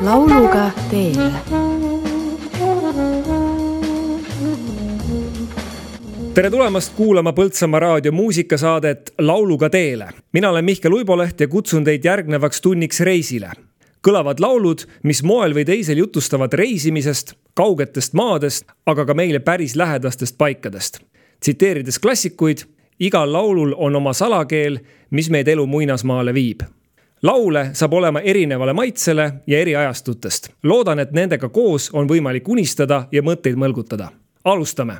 lauluga teele. tere tulemast kuulama Põltsamaa raadio muusikasaadet Lauluga teele. mina olen Mihkel Uiboleht ja kutsun teid järgnevaks tunniks reisile. kõlavad laulud, mis moel või teisel jutustavad reisimisest, kaugetest maadest, aga ka meile päris lähedastest paikadest. tsiteerides klassikuid, igal laulul on oma salakeel, mis meid elu muinasmaale viib laule saab olema erinevale maitsele ja eri ajastutest. loodan, et nendega koos on võimalik unistada ja mõtteid mõlgutada. alustame.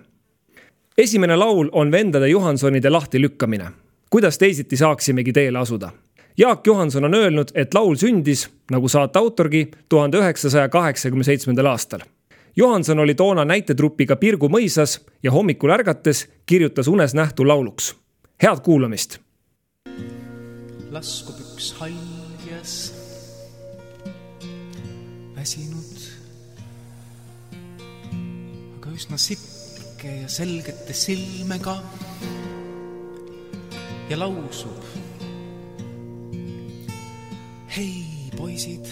esimene laul on vendade Johansonide lahtilükkamine. kuidas teisiti saaksimegi teele asuda? Jaak Johanson on öelnud, et laul sündis, nagu saate autorgi, tuhande üheksasaja kaheksakümne seitsmendal aastal. Johanson oli toona näitetrupiga Pirgu mõisas ja hommikul ärgates kirjutas unes nähtu lauluks. head kuulamist. laskub üks haljas väsinud, aga üsna sipke ja selgete silmega ja lausub. hei, poisid,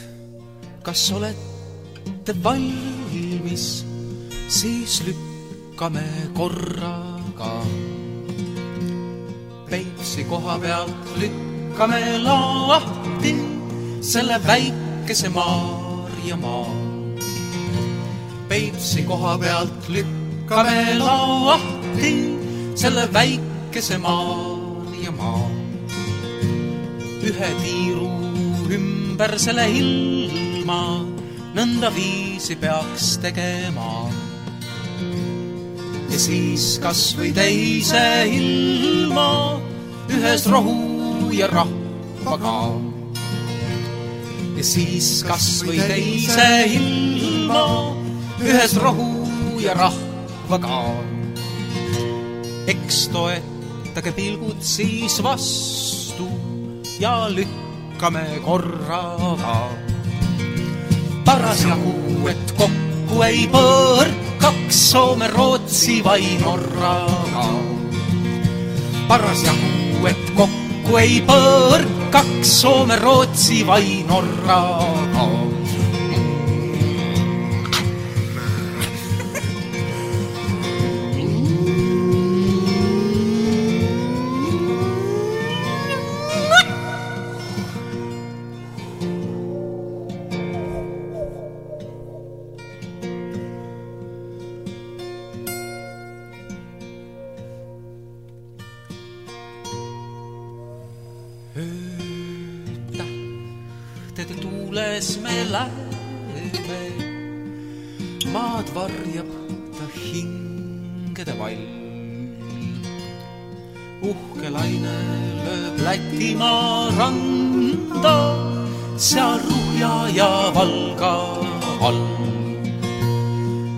kas olete valmis, siis lükkame korraga Peipsi koha pealt lükkame lahti selle väikese Maarjamaa. Peipsi koha pealt lükkame lahti selle väikese Maarjamaa. ühe tiiru ümber selle ilma nõndaviisi peaks tegema. ja siis kas või teise ilma ühes rohus ja rahvaga. Siis kasvõi teise ilma ühes rohu ja rahvaga. eks toetage pilgud siis vastu ja lükkame korraga. parasjagu, et kokku ei põrkaks Soome, Rootsi vai Norraga. parasjagu, et kokku ei põrkaks Soome, Rootsi vai Norraga.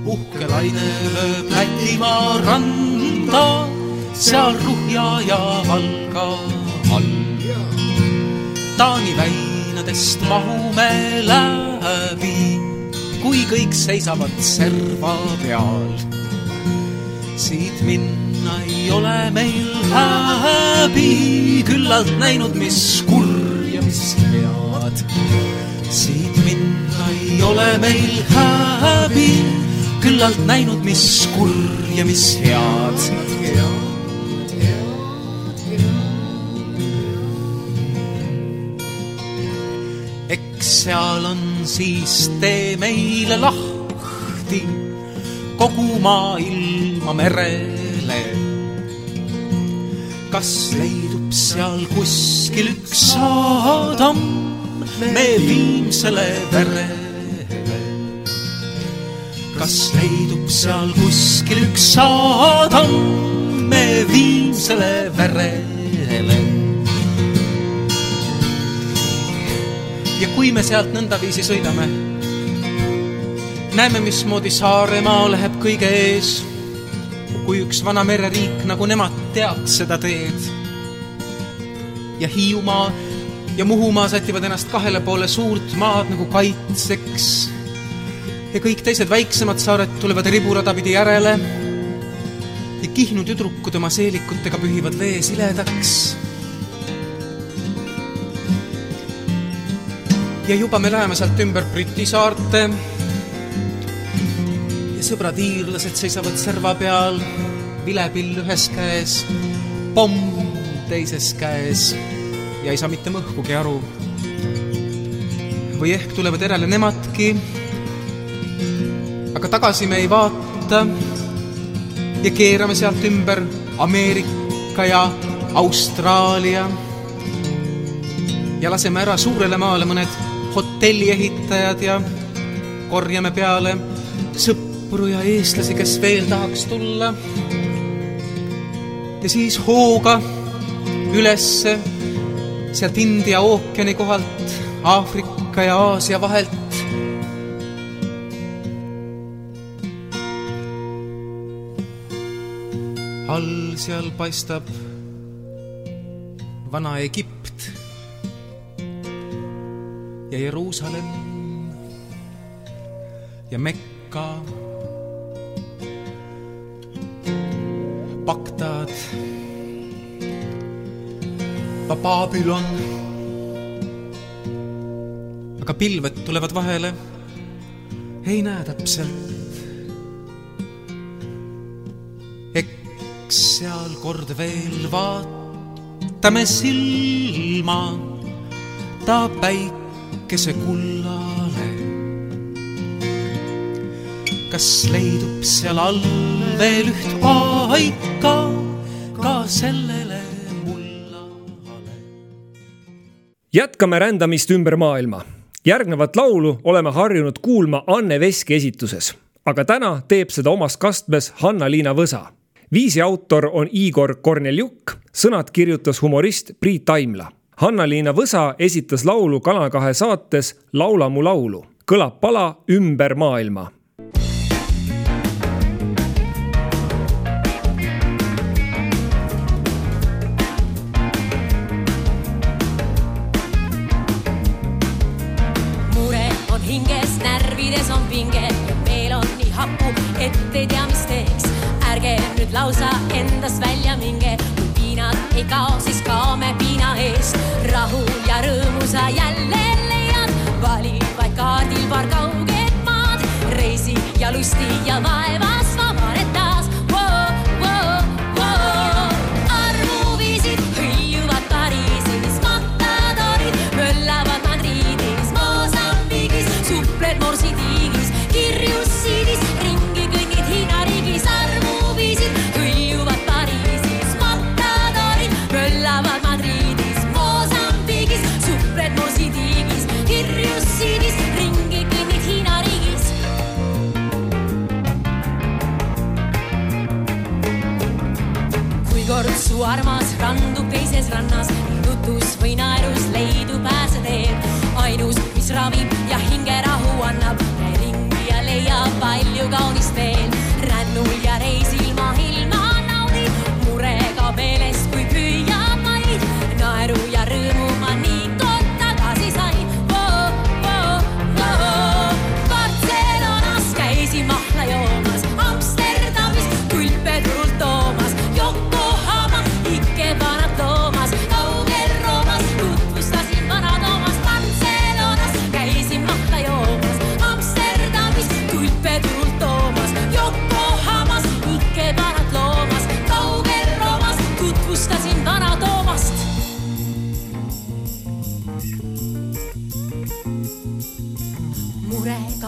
Uhke laine lööb Lätimaa randa, seal Ruhja ja Valga all. Taani väinadest mahume läbi, kui kõik seisavad serva peal. siit minna ei ole meil häbi, küllalt näinud, mis kurja, ei ole meil häbi, küllalt näinud, mis kurja, mis head. eks seal on siis tee meile lahti kogu maailma merele. kas leidub seal kuskil üks saadamm me viimsele verele? Kas leidub seal kuskil üks saadamm me viimsele verele? ja kui me sealt nõndaviisi sõidame, näeme, mismoodi Saaremaa läheb kõige ees, kui üks vana mereriik, nagu nemad teaks seda teed. ja Hiiumaa ja Muhumaa sätivad ennast kahele poole suurt maad nagu kaitseks. Ja kõik teised väiksemad saared tulevad riburada pidi järele. ja Kihnu tüdrukud oma seelikutega pühivad vee siledaks ja juba me läheme sealt ümber Briti saarte. ja sõbrad iirlased seisavad serva peal, vilepill ühes käes, pomm teises käes ja ei saa mitte mõhkugi aru. või ehk tulevad järele nemadki. Aga tagasi me ei vaata ja keerame sealt ümber Ameerika ja Austraalia. ja laseme ära suurele maale mõned hotelliehitajad ja korjame peale sõpru ja eestlasi, kes veel tahaks tulla. ja siis hooga ülesse sealt India ookeani kohalt, Aafrika ja Aasia vahelt. Seal paistab vana Egipt ja Jeruusalemm ja Mekka, Bagdad, Babylon. aga pilved tulevad vahele, ei näe täpselt. Seal kord veel vaatame silma, ta päike päikesekullale. kas leidub seal all veel üht paika ka sellele mullale? jätkame rändamist ümber maailma. järgnevat laulu oleme harjunud kuulma Anne Veski esituses, aga täna teeb seda omas kastmes Hanna-Liina Võsa viisi autor on Igor Korneljuk, sõnad kirjutas humorist Priit Taimla Hanna-Liina Võsa esitas laulu Kanal kahe saates Laula mu laulu. kõlab pala Ümber maailma ei kao, siis kaome piina eest. rahu ja rõõmu sa jälle leiad, vali vaid kaardil paar kauget maad, reisi ja lusti ja vaevas su armas randub teises rannas,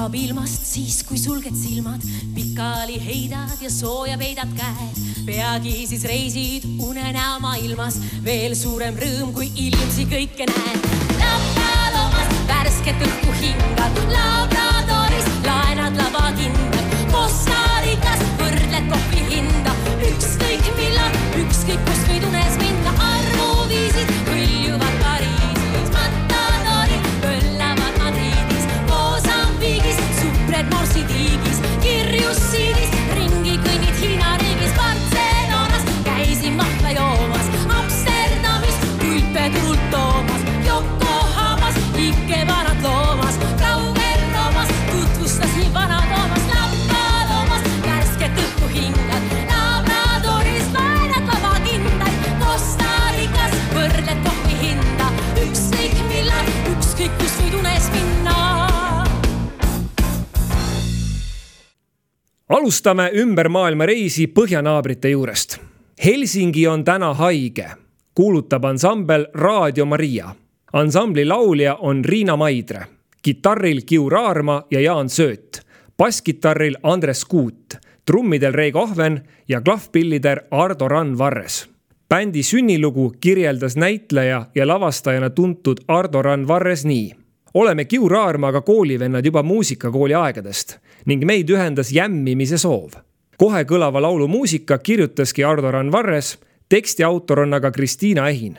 kaob ilmast siis, kui sulged silmad, pikali heidad ja sooja peidad käed. peagi siis reisid unenäo maailmas, veel suurem rõõm, kui ilmsi kõike näed. lapaloomas värsket õhku hingad, Labradoris laenad labakindad, Costa Ricas võrdled kohvi hinda, ükskõik millal, ükskõik kus alustame ümber maailma reisi põhjanaabrite juurest. Helsingi on täna haige, kuulutab ansambel Raadio Maria. ansambli laulja on Riina Maidre, kitarril Kiu Raarma ja Jaan Sööt, basskitarril Andres Kuut, trummidel Reigo Ahven ja klahvpillider Ardo Randvarres bändi sünnilugu kirjeldas näitleja ja lavastajana tuntud Ardo Randvarres nii. oleme Kiu Raarmaga koolivennad juba muusikakooli aegadest ning meid ühendas jämmimise soov. kohe kõlava laulu muusika kirjutaski Ardo Randvarres, teksti autor on aga Kristiina Ehin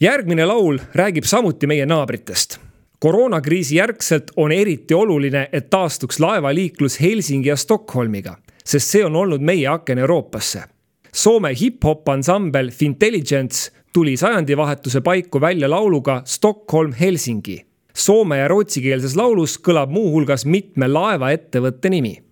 järgmine laul räägib samuti meie naabritest. koroonakriisi järgselt on eriti oluline, et taastuks laevaliiklus Helsingi ja Stockholmiga, sest see on olnud meie aken Euroopasse. Soome hip-hop ansambel Fintelligence tuli sajandivahetuse paiku välja lauluga Stockholm Helsingi. Soome ja rootsikeelses laulus kõlab muuhulgas mitme laevaettevõtte nimi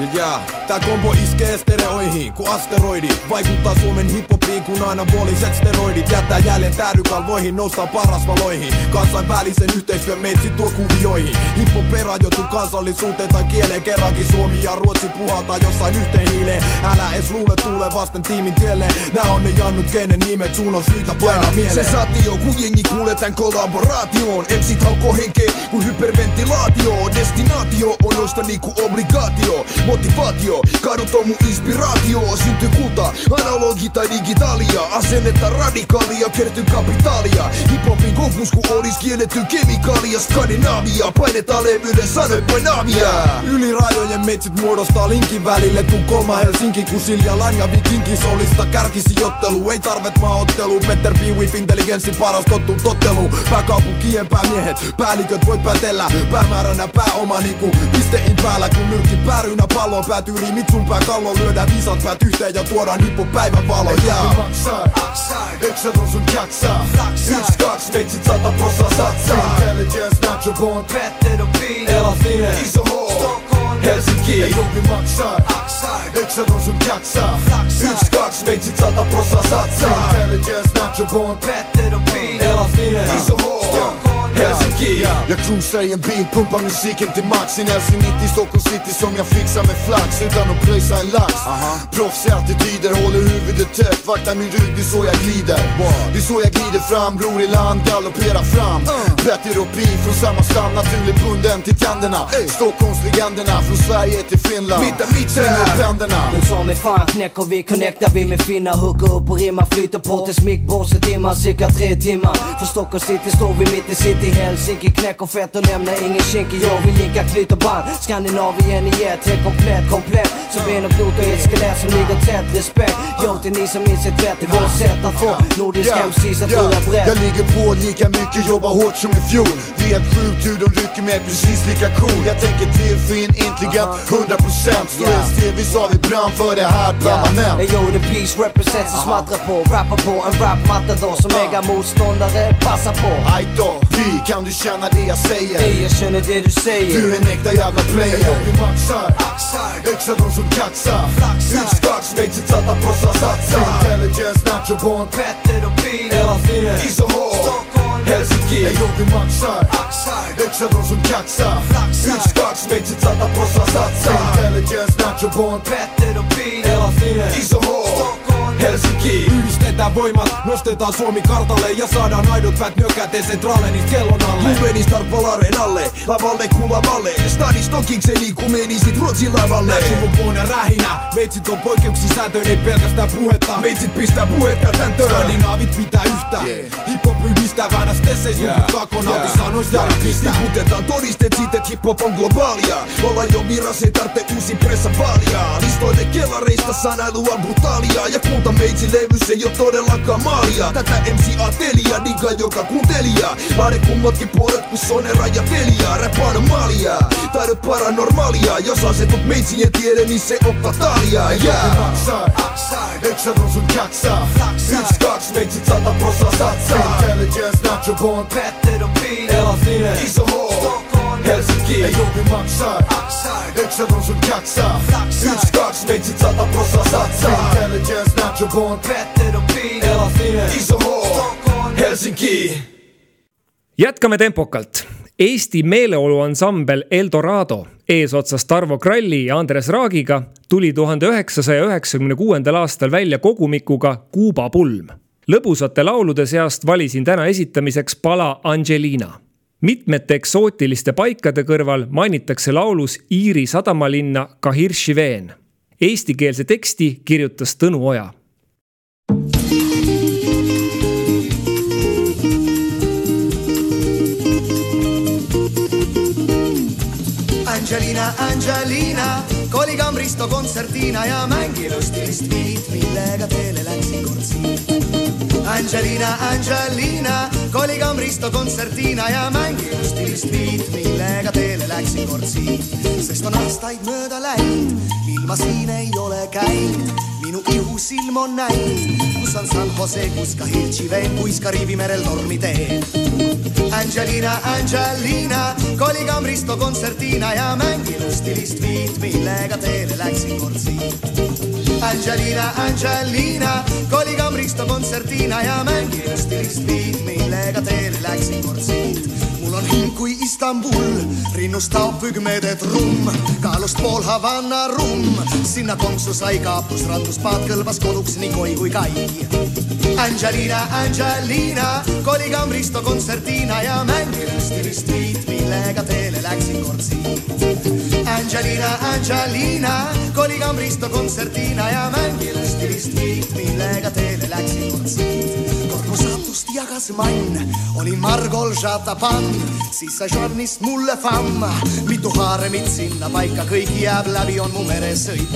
Ja jää, tää kombo iskee stereoihin kun asteroidi Vaikuttaa Suomen hiphopiin kun aina puoliset steroidit. Jättää jäljen tähdykalvoihin, noustaan parasvaloihin Kansainvälisen yhteistyön meitsi tuo kuvioihin. Hippo perajoitu kansallisuuteen tai kieleen. Kerrankin Suomi ja Ruotsi puhaltaa jossain yhteen hiileen. Älä edes luule tuule vasten tiimin tielle. Nää on ne jannut kenen nimet, sun on syytä painaa mieleen. Sensaatio kun jengi kuulee tän kollaboraation. MC alkoi henkeä kun hyperventilaatio. Destinaatio on noista niinku obligaatio. Motivaatio Kadut on mun inspiraatio Syntyy kulta, analogi tai digitaalia. Asennetta radikaalia, kertyy kapitaalia. Hiphopin konfus kun olis kielletty kemikaalia. Skandinavia, painetaan levyyden sanoin painavia Yli rajojen metsit muodostaa linkin välille. Tukholma, Helsinki, kun Silja, Lanja, Vikinki Solista kärkisijottelu, ei tarvet maaottelu P. with intelligenssi paras tottu tottelu. Pääkaupunkien päämiehet, päälliköt voi päätellä. Päämääränä pääoma niinku pistein päällä Kun nyrkki päärynä palloon päätyy Eli mitsun pää kallo lyödään viisat päät yhteen ja. Tuodaan hippo päivän valo yeah. maksaa Yksät on sun jaksaa Yks, kaks, meitsit sata prosaa satsaa Intelligence, Nacho Bond. Petter och bil Elasinen Iso H Helsinki. Ei Jopi maksaa Yksät on sun jaksaa Yks, kaks, meitsit sata prosaa satsaa Intelligence, Nacho Bond. Petter och bil Elasinen Iso H Helsinki. Jag cruisar i en bil, pumpar musiken till max. I Nelson 90 Stockholm city som jag fixar med flax. Utan att pröjsa en lax. Proffsiga attityder, håller huvudet tätt Vaktar min rygg, det är så jag glider. Det är så jag glider fram, bror i land, galopperar fram. Rätt europi från samma stam, naturligt bunden till tänderna. Stockholmslegenderna, från Sverige till Finland. Mitt är mitt upp händerna Men som mig fan knäcker vi, connectar. Vi med finnar Hugger upp och rimmar, flyter på tills mickbåset timmar Cirka tre timmar. För Stockholm city står vi mitt i city Helsinki knäcker fett och nämner ingen kinky. Jag vill lika knyter band. Skandinavien i ett, helt komplett, komplett. Som ben och blod och ett skelett som ligger tätt. Respekt, yo till ni som minns ett vett Det vårt sätt att få nordisk MCs att rulla brett. Jag ligger på lika mycket, jobbar hårt som i fjol. Helt sjukt hur de rycker mig precis lika cool. Jag tänker till, fin, intelligent, 100% Står Ja. helst till, vi sa vi brann för det här permanent. Hey yo, the peace represents och smattrar på. Rappar på en rap-matador som äger motståndare Passa på. Aj då, vi, kan du känna det jag säger? Ey, jag känner det du säger. Du är en äkta jävla player. Jag vi maxar, axar, växlar de som kaxar. Flaxar, utskaks, växer trötta på att satsa Intelligence, nacho, barn, Petter och Pil Ella Fine, Tisohov, Stockholm, Helsinki. Ey, jag vi maxar, axar, växlar de som kaxar. Flaxar, utskaks, växer trötta på att satsa Intelligence, nacho, barn, Petter och Pil Ella Fine, Tisohov, Stockholm. Helsinki. Yhdistetään voimat, nostetaan Suomi kartalle Ja saadaan aidot päät nyökäteen sentraaleenis kellon alle. Lumeni startvalareen alle, lavalle kulavalle Stadis tokikseni kun menisit Ruotsin lavalle. Sukupuonen rähinä Meitsit on poikkeuksia sääntöön, ei pelkästään puhetta. Meitsit pistää puhetta täntöön Skandinaavit pitää yhtä. Hip-hop yhdistää väänä stesseis yeah. kakona yeah. sanois järkistä Tiputetaan todisteet siitä, että hip-hop on globaalia. Olla jo miras, ei tarvitse uusi pressa vaalia. Listoille kellareista sanailua on brutaalia. Ja kulta meitsi levys ei oo todellakaan maalia. Tätä MC Atelia, diga joka kuuntelija Laade kummatkin puolet kun sonera ja telia Rap maalia, taidot paranormaalia. Jos asetut meitsien tiede, niin se on fataalia yeah. Yksät on sun jaksaa. Yks, kaks, meitsit sata prosaa satsaa. Intelligence, Nacho Bond, Petter och bil Elasinen Iso H Helsinki. Ei Jopi maksaa Yksät on sun jaksaa Yks, kaks, meitsit sata prosaa satsaa Intelligence, Nacho Bond, Petter och bil Elasinen Iso H Helsinki. Jätkame tempokalt. Eesti meeleoluansambel Eldorado eesotsas Tarvo Kralli ja Andres Raagiga tuli tuhande üheksasaja üheksakümne kuuendal aastal välja kogumikuga Kuuba pulm. lõbusate laulude seast valisin täna esitamiseks pala Angelina. Mitmete eksootiliste paikade kõrval mainitakse laulus Iiri sadamalinna Kahiršiveen. Eestikeelse teksti kirjutas Tõnu Oja Angelina, Angelina, koligambristo kontsertina ja mängi lustilist viit, millega teele läksin kord siit. Angelina, Angelina, koligambristo kontsertina ja mängi lustilist viit, millega teele läksin kord siit. sest on aastaid mööda läinud, mil ma siin ei ole käinud, minu ihusilm on näinud, kus on San Jose, kus ka Hirtšiveen, kus Kariibi merel tormi teeb. Angelina, Angelina, koligambristo kontsertina ja mängi lustilist viit, millega teele läksin kord siit. Angelina, Angelina, koligambristo kontsertina ja mängi lustilist viit, millega teele läksin kord siit. mul on hing kui Istanbul, rinnust taob pügmede trumm, kaalust pool Havana rumm, sinna konksu sai kaapus, ratuspaat kõlbas koduks nii koi kui kai. Angelina, Angelina, koligambristo kontsertina ja mängi lustilist viit, millega teele läksin kord siit. Angelina, Angelina, koligambristo kontsertina ja mängi lustilist viit, millega teele läksin kord siit. kord mu satust jagas mann, olin Margol Žatapan, siis sai Žarnist mulle famm, mitu haaremit sinna paika, kõik jääb läbi, on mu meresõit.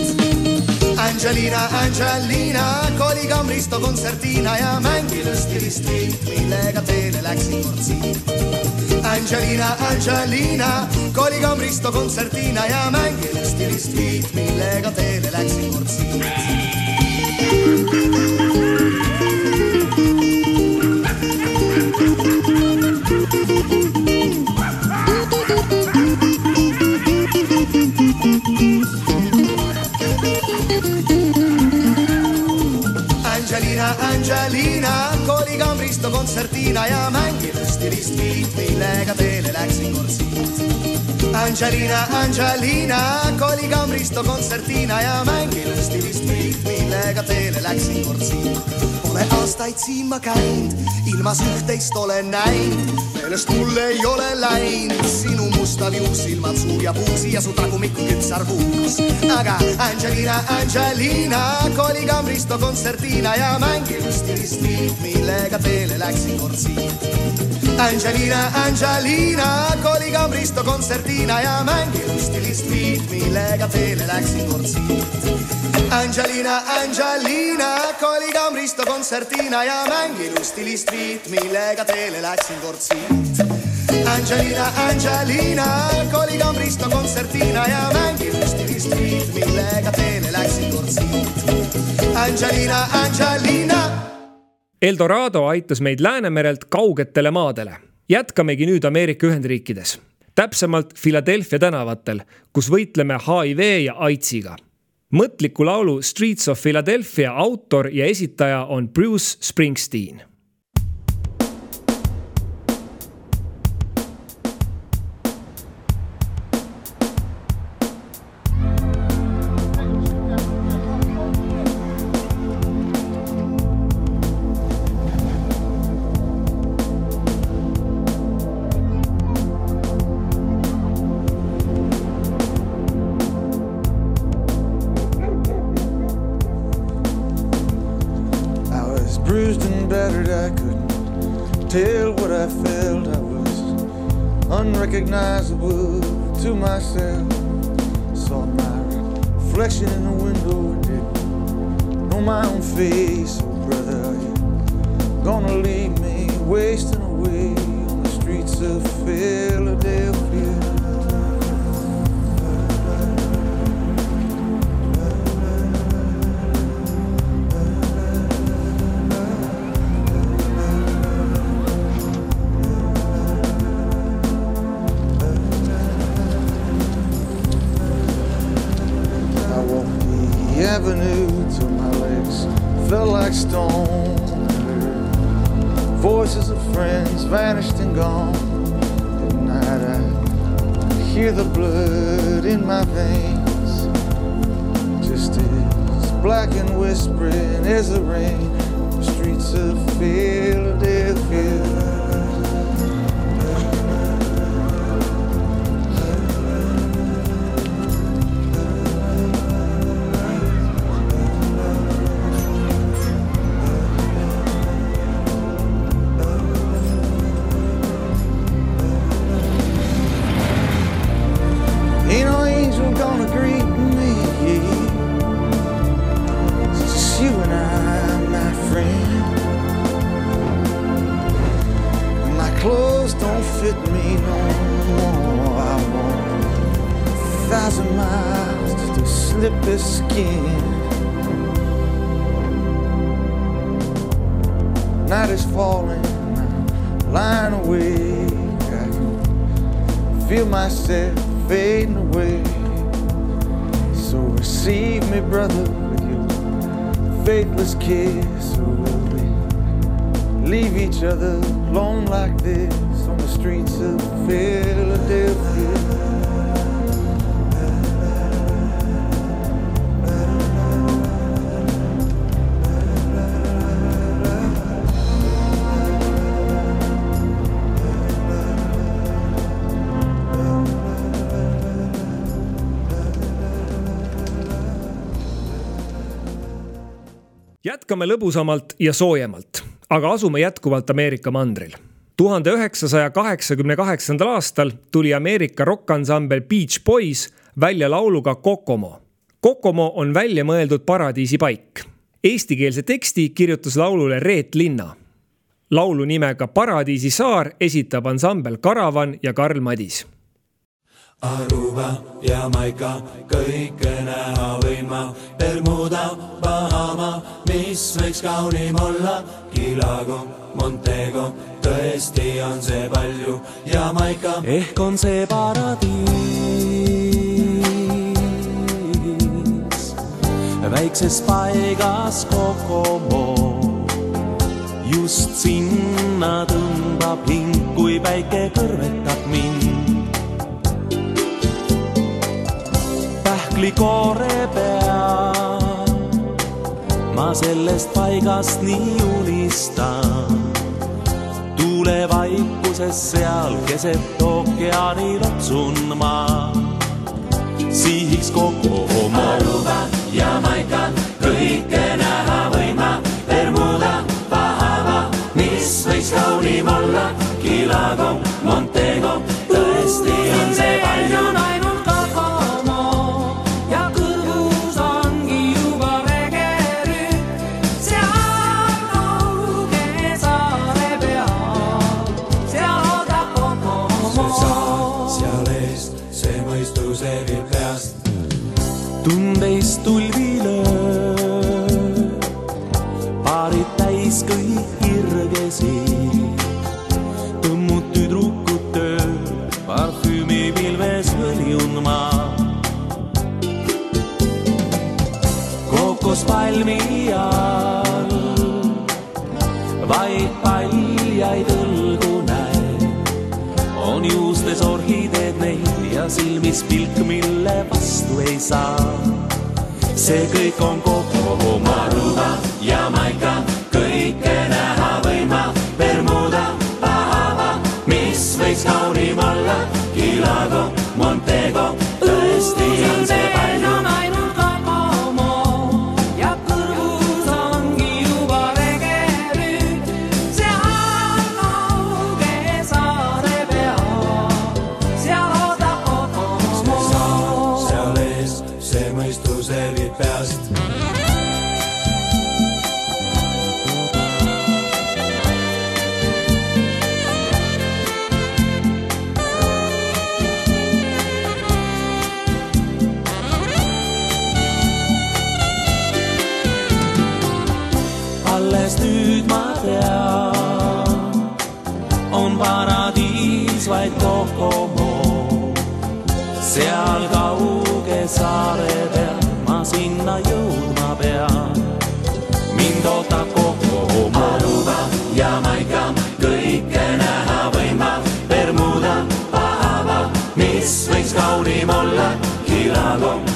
Angelina, Angelina, koligambristo kontsertina ja mängi lustilist viit, millega teele läksin kord siit. Angelina, Angelina, koliga Risto kontsertina ja mängin stilist viit, millega teele läksin kord siit. Angelina, koliga Risto kontsertina ja mängin stilist viit, millega teele läksin kord siit. Angelina, Angelina, koliga Risto kontsertina ja mängin stilist viit, millega teele läksin kord siit. Pole aastaid siin ma käinud, ilmas üht-teist olen näinud, meelest mul ei ole läinud sinu mustal juuksilmad suur ja puusi ja su tagumiku küpsar puus. aga Angelina, Angelina, koliga Risto kontsertina ja mängin stilist viit, millega teele läksin kord siit. Angelina, Angelina, koliga Risto kontsertina ja mängin stilist viit, millega teele läksin kord siit. Angelina, Angelina, koliga Risto kontsertina ja mängin stilist viit, millega teele läksin kord siit. Angelina, Angelina, koliga Risto kontsertina ja mängin stilist viit, millega teele läksin kord siit. Angelina, Angelina Eldorado aitas meid Läänemerelt kaugetele maadele. jätkamegi nüüd Ameerika Ühendriikides, täpsemalt Philadelphia tänavatel, kus võitleme HIV ja AIDSiga. mõtliku laulu Streets of Philadelphia autor ja esitaja on Bruce Springsteen and whispering as the rain. The streets of Philadelphia. Jätkame lõbusamalt ja soojemalt, aga asume jätkuvalt Ameerika mandril. tuhande üheksasaja kaheksakümne kaheksandal aastal tuli Ameerika rokkansambel Beach Boys välja lauluga Kokomo. Kokomo on väljamõeldud paradiisipaik. Eestikeelse teksti kirjutas laulule Reet Linna. laulu nimega Paradiisi saar esitab ansambel Karavan ja Karl Madis Aruba, Jamaica, kõike näha võin ma. Bermuda, Bahama, mis võiks kaunim olla. Kilago, Montego, tõesti on see palju. Jamaica ehk on see paradiis. väikses paigas Kokomo, just sinna tõmbab hing, kui päike kõrvetab pähklikoore peal. ma sellest paigast nii unistan. tuulevaikuses seal keset ookeani loksun ma. sihiks kogu oma. Aruba, Jamaica, kõike näha võin ma. Bermuda, Bahama, mis võiks kaunim olla. Kilago, Montego, tõesti on see palju. tundeist see kõik on kogu võiks kaunim olla.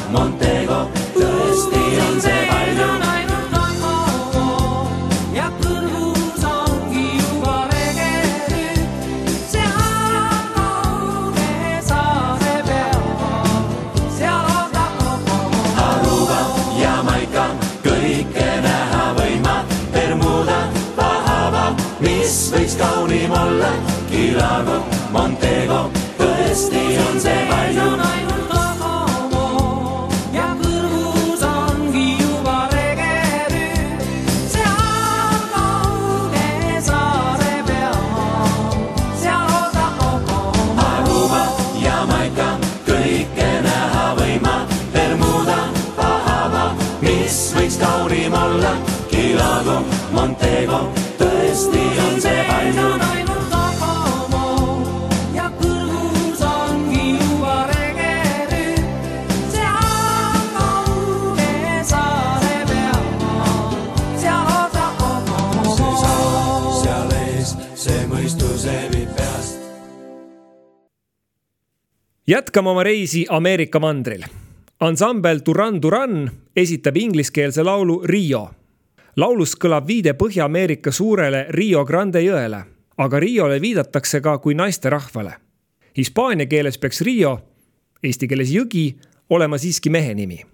Jätkame oma reisi Ameerika mandril. ansambel Duran Duran esitab ingliskeelse laulu Rio. laulus kõlab viide Põhja-Ameerika suurele Rio Grande jõele, aga Riole viidatakse ka kui naisterahvale. Hispaania keeles peaks Rio, eesti keeles jõgi, olema siiski mehe nimi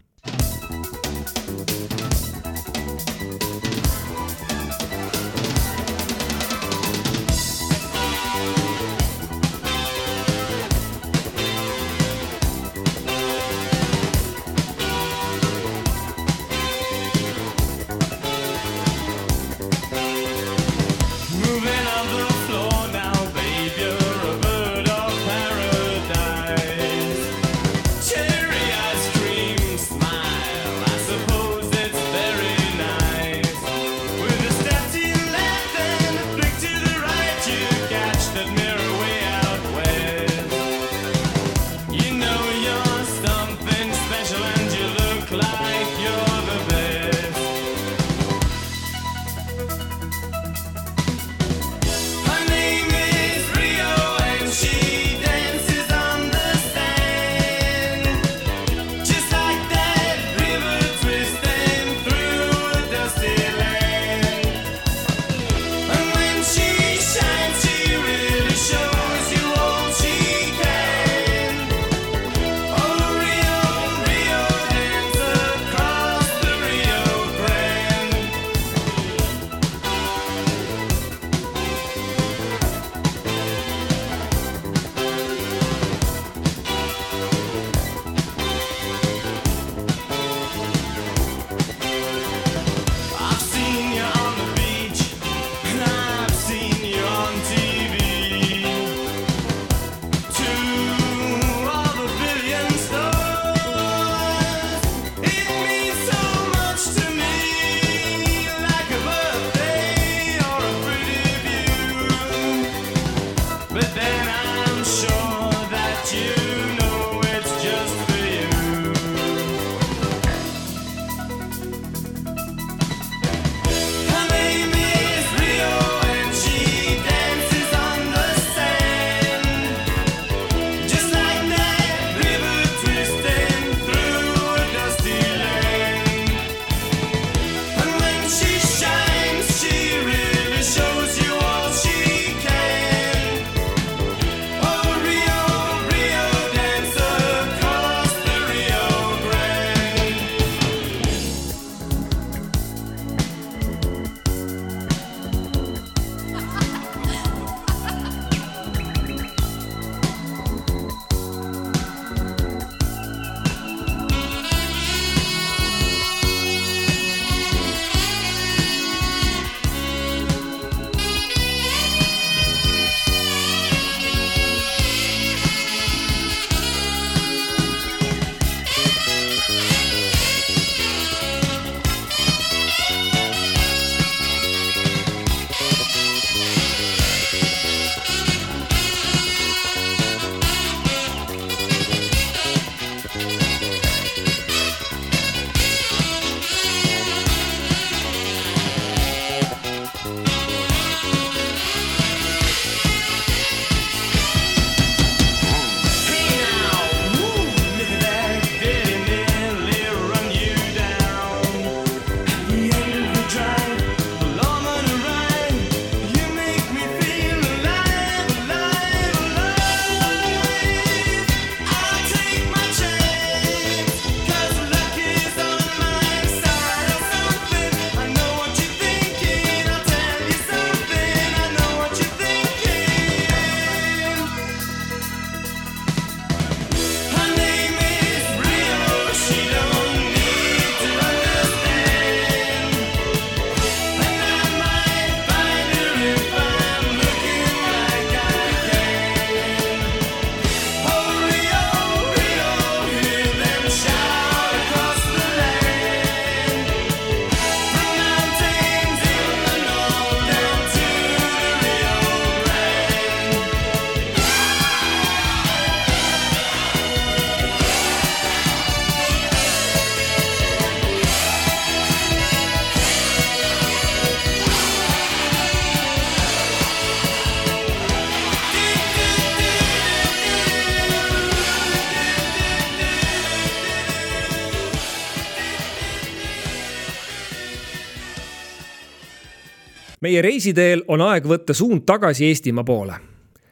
meie reisiteel on aeg võtta suund tagasi Eestimaa poole.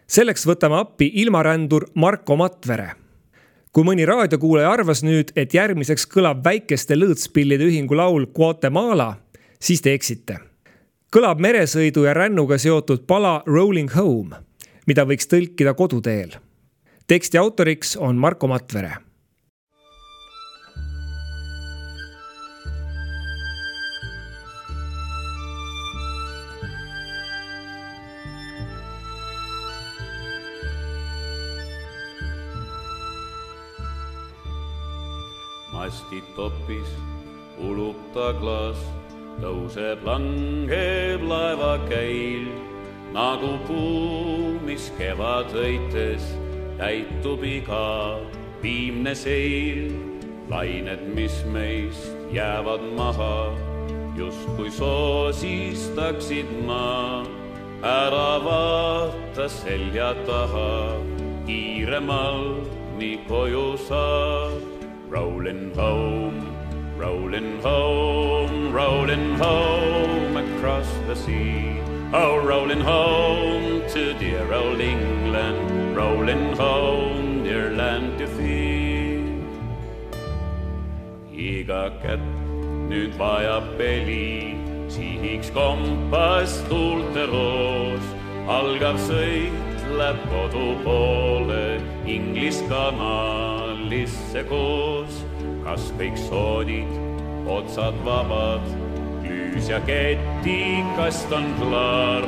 selleks võtame appi ilmarändur Marko Matvere. kui mõni raadiokuulaja arvas nüüd, et järgmiseks kõlab väikeste lõõtspillide ühingu laul Guatemala, siis te eksite. kõlab meresõidu ja rännuga seotud pala Rolling Home, mida võiks tõlkida koduteel. teksti autoriks on Marko Matvere topis, ulub ta klaas, tõuseb, langeb laeva käil nagu puu, mis kevad õites täitub iga viimne seil. lained, mis meist jäävad maha, justkui soosistaksid maa. ära vaata selja taha, kiiremalt nii koju saab Rolling home, rolling home, rolling home across the sea. Oh, rolling home to dear old England, rolling home, dear land to feed. iga kätt nüüd vajab peli, sihiks kompass tuulte roos, algav sõit läheb kodu poole, Inglise kanal pallisse koos, kas kõik soodid, otsad vabad, lüüs ja ketikast on klaar,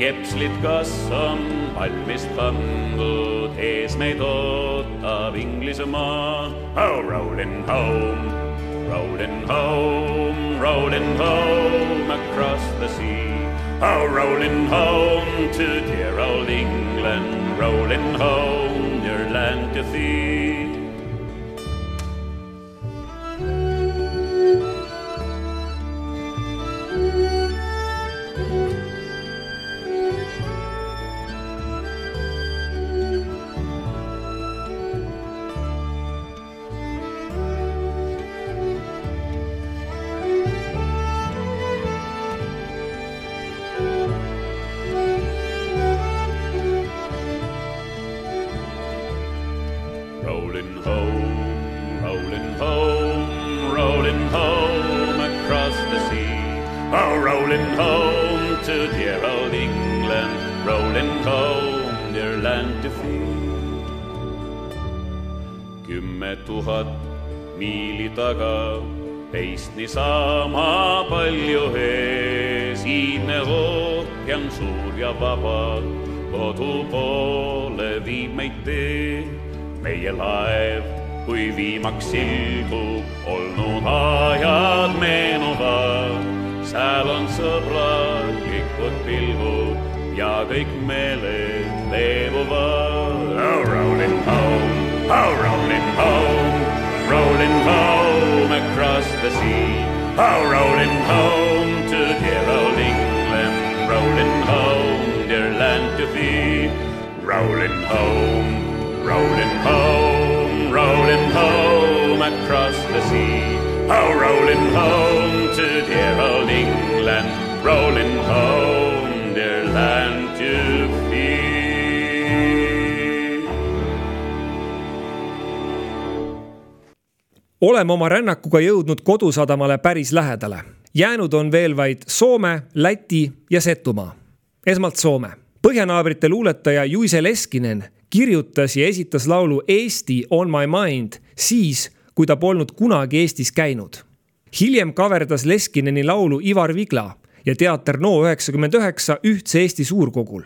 kepslid kas on valmis pandud, ees meid ootab Inglismaa. Oh, rolling home, rolling home, rolling home across the sea. Oh, rolling home to dear old England, rolling home, your land to see. Ja vaba, kodu poole viib meid tee. meie laev, kui viimaks ilgub, olnud ajad meenuvad, seal on sõbralikud pilgud ja kõik meeled leebuvad. Rolling home, rolling home, rolling home across the sea. Oh, rolling home to dear old England, Rolling home, rolling home, rolling home across the sea. Oh, rolling home to dear old England, rolling home, dear land to be. oleme oma rännakuga jõudnud kodusadamale päris lähedale. jäänud on veel vaid Soome, Läti ja Setumaa. esmalt Soome. Põhjanaabrite luuletaja Juise Leskinen kirjutas ja esitas laulu Eesti on my mind siis, kui ta polnud kunagi Eestis käinud. hiljem kaverdas Leskineni laulu Ivar Vigla ja teater NO99 Ühtse Eesti suurkogul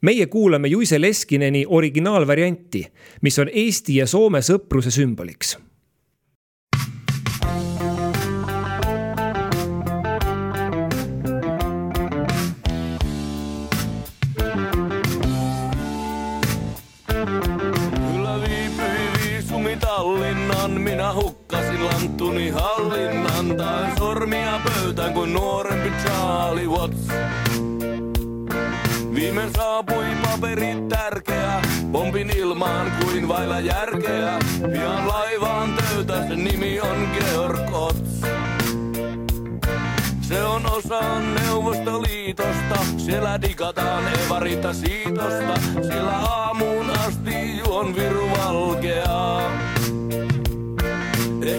meie kuulame Juise Leskineni originaalvarianti, mis on Eesti ja Soome sõpruse sümboliks minä hukkasin lanttuni hallinnan tai sormia pöytään kuin nuorempi Charlie Watts. Viimein saapui paperit tärkeä, pompin ilmaan kuin vailla järkeä. Pian laivaan töytä, sen nimi on Georg Otts. Se on osa Neuvostoliiton liitosta. Siellä digataan evarita siitosta. Siellä aamuun asti juon viru valkeaa.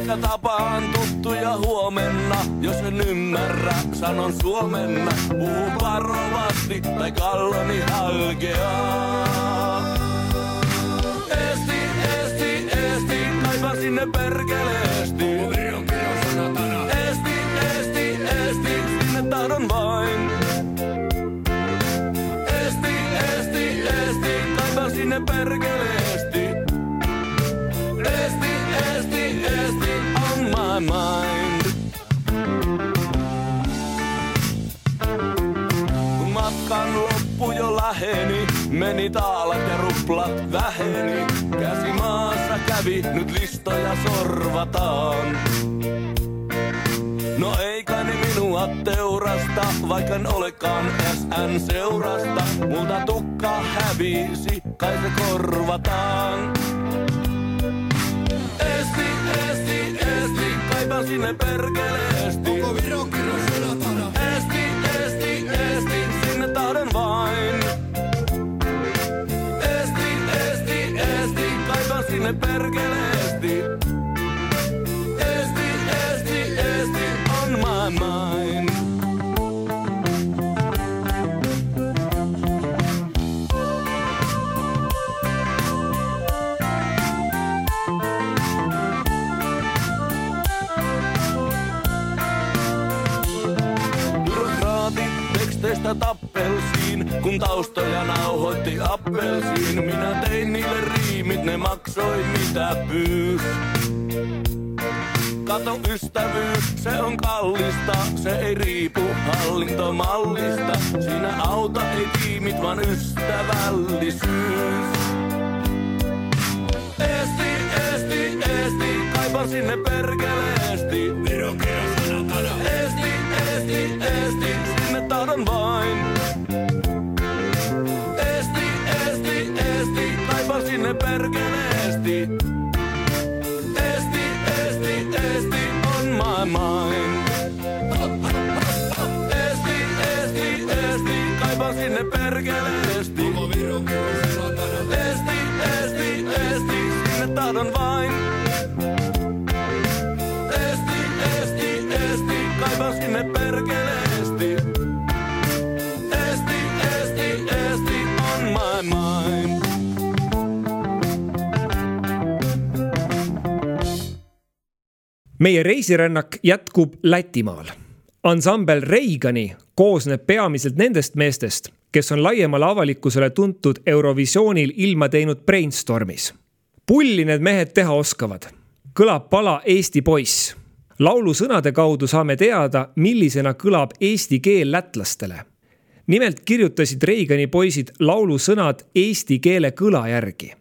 Ehkä tapaan tuttuja huomenna, jos en ymmärrä, sanon suomenna. Puhun varovasti tai kalloni halkeaa. Esti, esti, esti, kaipa sinne perkeleesti. Esti, esti, esti, sinne tahdon vain. Esti, esti, esti, kaipa sinne perkeleesti. My mind. Kun matkan loppu jo läheni, meni taalat ja ruplat väheni. Käsi maassa kävi, nyt listoja sorvataan. No ei kai minua teurasta, vaikka en olekaan SN seurasta. Multa tukka hävisi, kai se korvataan. Kaipan sinne perkeleesti. Koko Viro Esti, esti, esti, sinne tahdon vain. Esti, esti, esti, kaipan sinne perkeleesti. Teksteistä tappelsiin, kun taustoja nauhoitti appelsiin. Minä tein niille riimit, ne maksoi mitä pyys. Kato ystävyys, se on kallista, se ei riipu hallintomallista. Siinä auta ei tiimit, vaan ystävällisyys. Esti, esti, esti, kaipan sinne perkeleesti. Esti, tahdon vain. Esti, esti, esti, kaipan sinne perkeleesti. Esti, esti, esti, on my mind. Esti, esti, esti, kaipan sinne perkeleesti. Esti, esti, esti, sinne tahdon vain. Meie reisirännak jätkub Lätimaal. ansambel Reigani koosneb peamiselt nendest meestest, kes on laiemale avalikkusele tuntud Eurovisioonil ilma teinud Brainstormis. pulli need mehed teha oskavad. kõlab pala Eesti poiss. laulu sõnade kaudu saame teada, millisena kõlab eesti keel lätlastele. nimelt kirjutasid Reigani poisid laulu sõnad eesti keele kõla järgi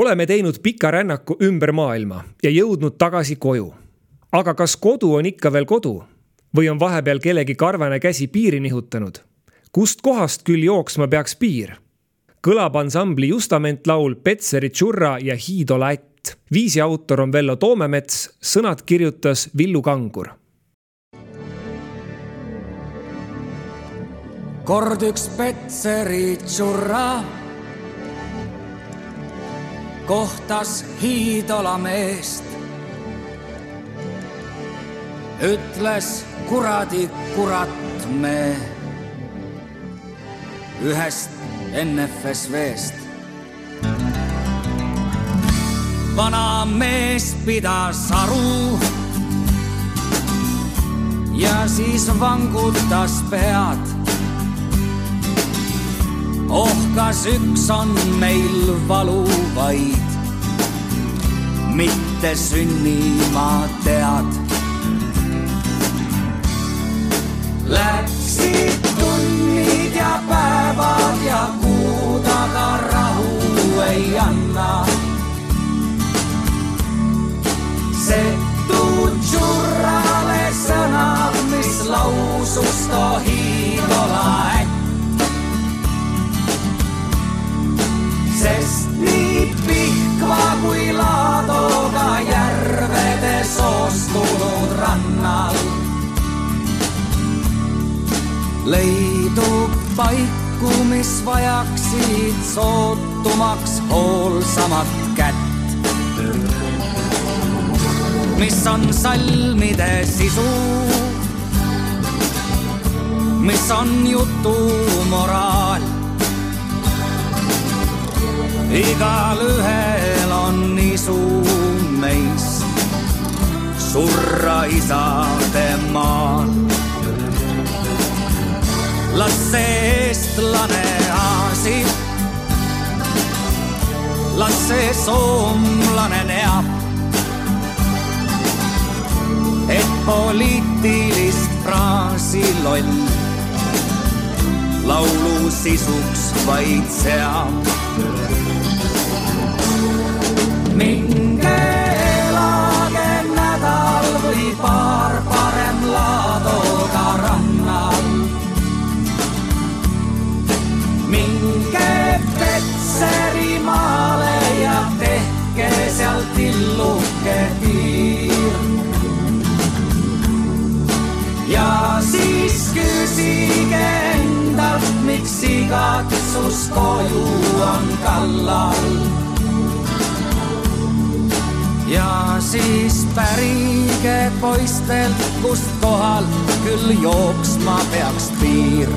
oleme teinud pika rännaku ümber maailma ja jõudnud tagasi koju. aga kas kodu on ikka veel kodu või on vahepeal kellegi karvane käsi piiri nihutanud? kust kohast küll jooksma peaks piir? kõlab ansambli Justament laul Petseri Tšurra ja Hiido Lätt. viisi autor on Vello Toomemets, sõnad kirjutas Villu Kangur. kord üks Petseri Tšurra kohtas Hiidola meest. ütles kuradi kurat me ühest NFSV-st. vana mees pidas aru ja siis vangutas pead. Oh, kas üks on meil valuvaid, mitte sünnima tead. Läksid tunnid ja päevad ja kuud, aga rahu ei anna. setud tšurrale sõnad, mis lausus tohidola ätt. Sest nii Pihkva kui Laadoga järvede soostunud rannal leidub paiku, mis vajaksid sootumaks hoolsamat kätt. mis on salmide sisu, mis on jutu moraal. Igalühel on isu meis surra isade maal las see eestlane aasib. las see soomlane neab. et poliitilist fraasi loll laulu sisuks vaid seab. Minge elage nädal või paar parem Laadoga rannal minge Petserimaale ja tehke seal tilluke tiir. ja siis küsige endalt, miks igatsus koju on kallal. ja siis pärige poistelt, kust kohalt küll jooksma peaks piir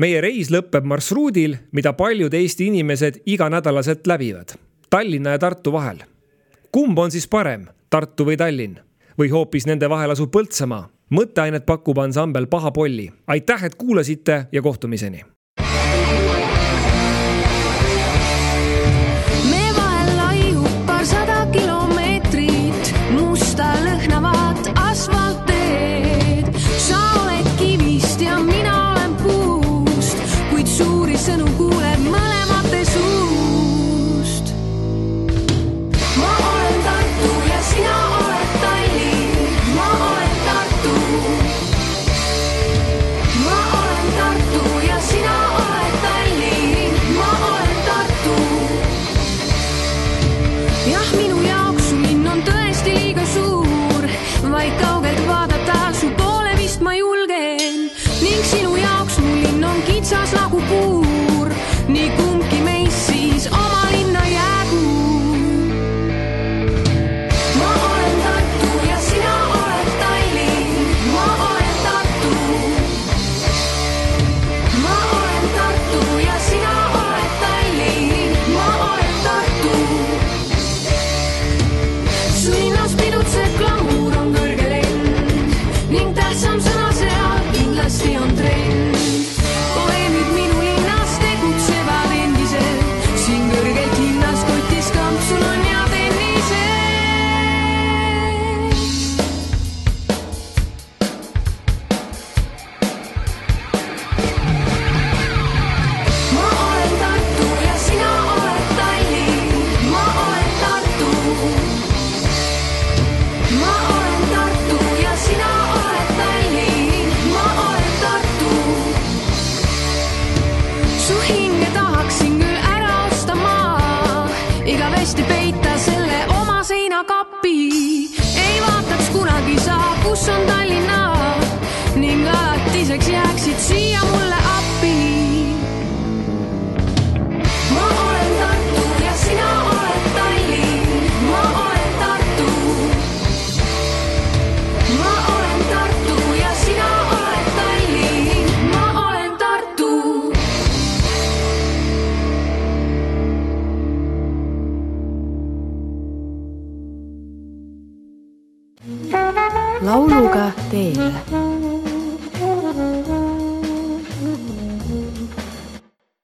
meie reis lõpeb marsruudil, mida paljud Eesti inimesed iganädalaselt läbivad Tallinna ja Tartu vahel. kumb on siis parem, Tartu või Tallinn või hoopis nende vahel asub Põltsamaa? mõtteainet pakub ansambel Paha Polli. aitäh, et kuulasite ja kohtumiseni